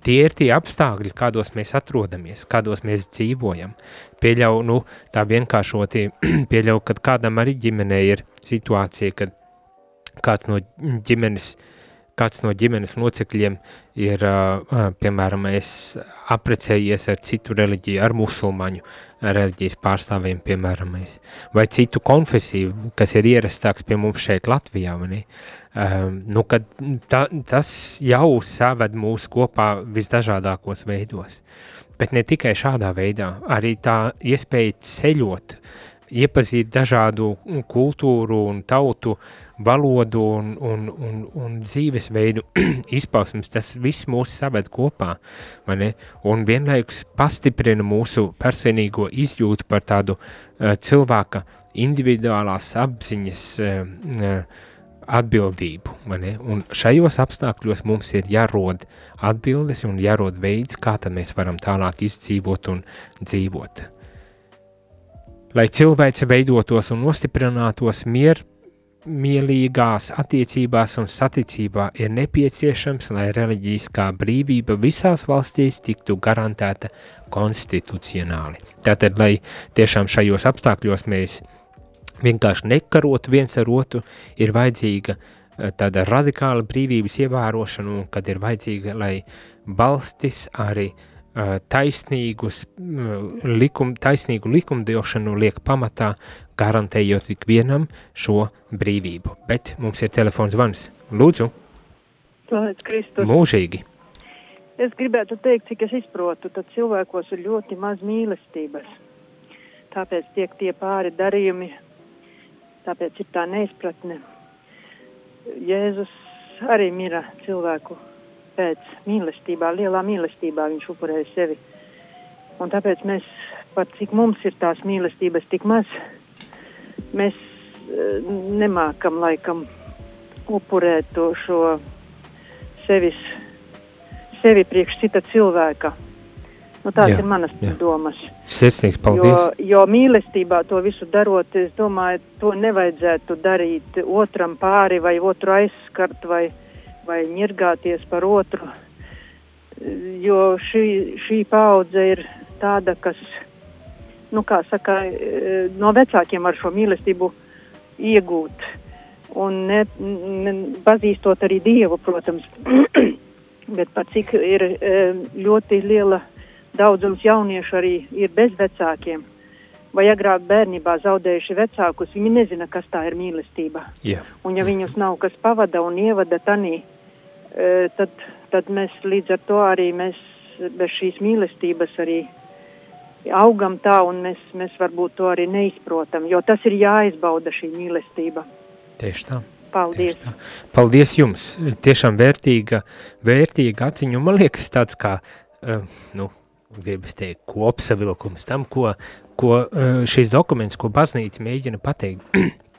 Tie ir tie apstākļi, kādos mēs atrodamies, kādos mēs dzīvojam. Pieļauju, nu, tā vienkāršoti, pieļauju, kad kādam arī ģimenē ir situācija, kad kāds no ģimenes uh, kāds no ģimenes locekļiem ir, piemēram, es aprecējies ar citu reliģiju, ar musulmaņu reliģijas pārstāvjiem, piemēram, vai citu konfesiju, kas ir ierastāks pie mums šeit Latvijā, vai ne? Nu, kad ta, tas jau saved mūs kopā visdažādākos veidos, bet ne tikai šādā veidā, arī tā iespēja ceļot, iepazīt dažādu kultūru un tautu valodu un, un, un, un dzīvesveidu izpausmes, tas viss mūs saved kopā, vai ne? Un vienlaikus pastiprina mūsu personīgo izjūtu par tādu uh, cilvēka individuālās apziņas uh, uh, atbildību? Un šajos apstākļos mums ir jārod atbildes un jārod veids, kā mēs varam tālāk izdzīvot un dzīvot. Lai cilvēks veidotos un nostiprinātos mier, mielīgās attiecībās un saticībā ir nepieciešams, lai reliģiskā brīvība visās valstīs tiktu garantēta konstitucionāli. Tātad, lai tiešām šajos apstākļos mēs vienkārši nekarotu viens ar otru, ir vajadzīga eh, tāda radikāla brīvības ievērošana un kad ir vajadzīga, lai valstis arī uh, taisnīgus, likum, taisnīgu likumdošanu liek pamatā, garantējot ikvienam šo brīvību. Bet mums ir telefons zvans. Lūdzu! Mūžīgi! Es gribētu teikt, cik es izprotu, tad cilvēkos ir ļoti maz mīlestības. Tāpēc tiek tie pāri darījumi, tāpēc ir tā neizpratne. Jēzus arī mira cilvēku pēc mīlestībā, lielā mīlestībā viņš upurēja sevi. Un tāpēc mēs, pat cik mums ir tās mīlestības tik maz, mēs uh, nemākam laikam upurēt to šo sevis, sevi priekš cita cilvēka. Nu, tās jā, ir manas jā. domas. Sirsnīgs paldies. Jo, jo mīlestībā to visu darot, es domāju, to nevajadzētu darīt otram pāri vai otru aizskart vai aizskart vai ņirgāties par otru, jo šī, šī paudze ir tāda, kas, nu saka, no vecākiem ar šo mīlestību iegūt un ne, ne, pazīstot arī Dievu, protams, bet par cik ir ļoti liela daudzums jauniešu arī ir bez vecākiem vai agrāk bērnībā zaudējuši vecākus, viņi nezina, kas tā ir mīlestība. Yeah. Un ja viņus nav kas pavada un ievada tanī, tad, tad mēs līdz ar to arī mēs bez šīs mīlestības arī augam tā, un mēs, mēs varbūt to arī neizprotam, jo tas ir jāizbauda šī mīlestība. Tieši tā. Paldies. Tā. Paldies jums. Tiešām vērtīga, vērtīga atziņa. Man liekas tāds kā, nu, gribas teikt, kopsavilkums tam, ko, ko šīs dokuments, ko baznīca mēģina pateikt.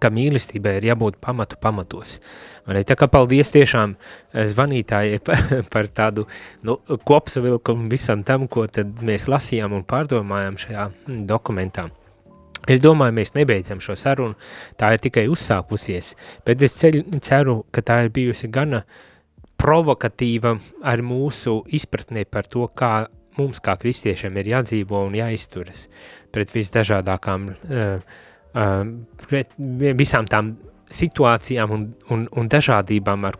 ka mīlestībai ir jābūt pamatu pamatos. Vai tā kā paldies tiešām eh, zvanītājai par tādu nu, kopsavilkumu visam tam, ko tad mēs lasījām un pārdomājām šajā hm, dokumentā. Es domāju, mēs nebeidzam šo sarunu, tā ir tikai uzsākusies, bet es ceļ, ceru, ka tā ir bijusi gana provokatīva ar mūsu izpratnē par to, kā mums kā kristiešiem ir jādzīvo un jāizturas pret visdažādākām uh, pret visām tām situācijām un, un, un dažādībām, ar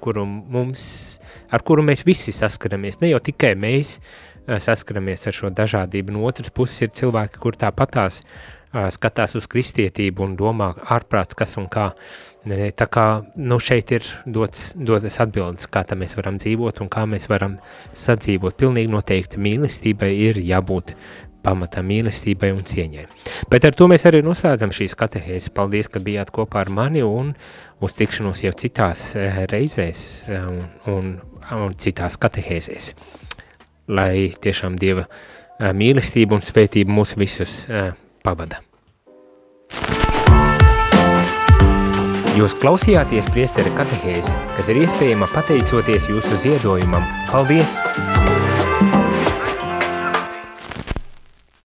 ar kuru mēs visi saskaramies. Ne jau tikai mēs uh, saskaramies ar šo dažādību, no otras puses ir cilvēki, kur tāpatās uh, skatās uz kristietību un domā ārprāts kas un kā. Tā kā nu, šeit ir dots, dotas atbildes, kā mēs varam dzīvot un kā mēs varam sadzīvot. Pilnīgi noteikti mīlestībai ir jābūt pamata mīlestībai un cieņai. Bet ar to mēs arī noslēdzam šīs katehēzes. Paldies, ka bijāt kopā ar mani un uz tikšanos jau citās eh, reizēs eh, un, un, un citās katehēzēs. Lai tiešām Dieva eh, mīlestība un svētība mūs visus pavada. Jūs klausījāties priestera katehēzi, kas ir iespējama pateicoties jūsu ziedojumam. Paldies!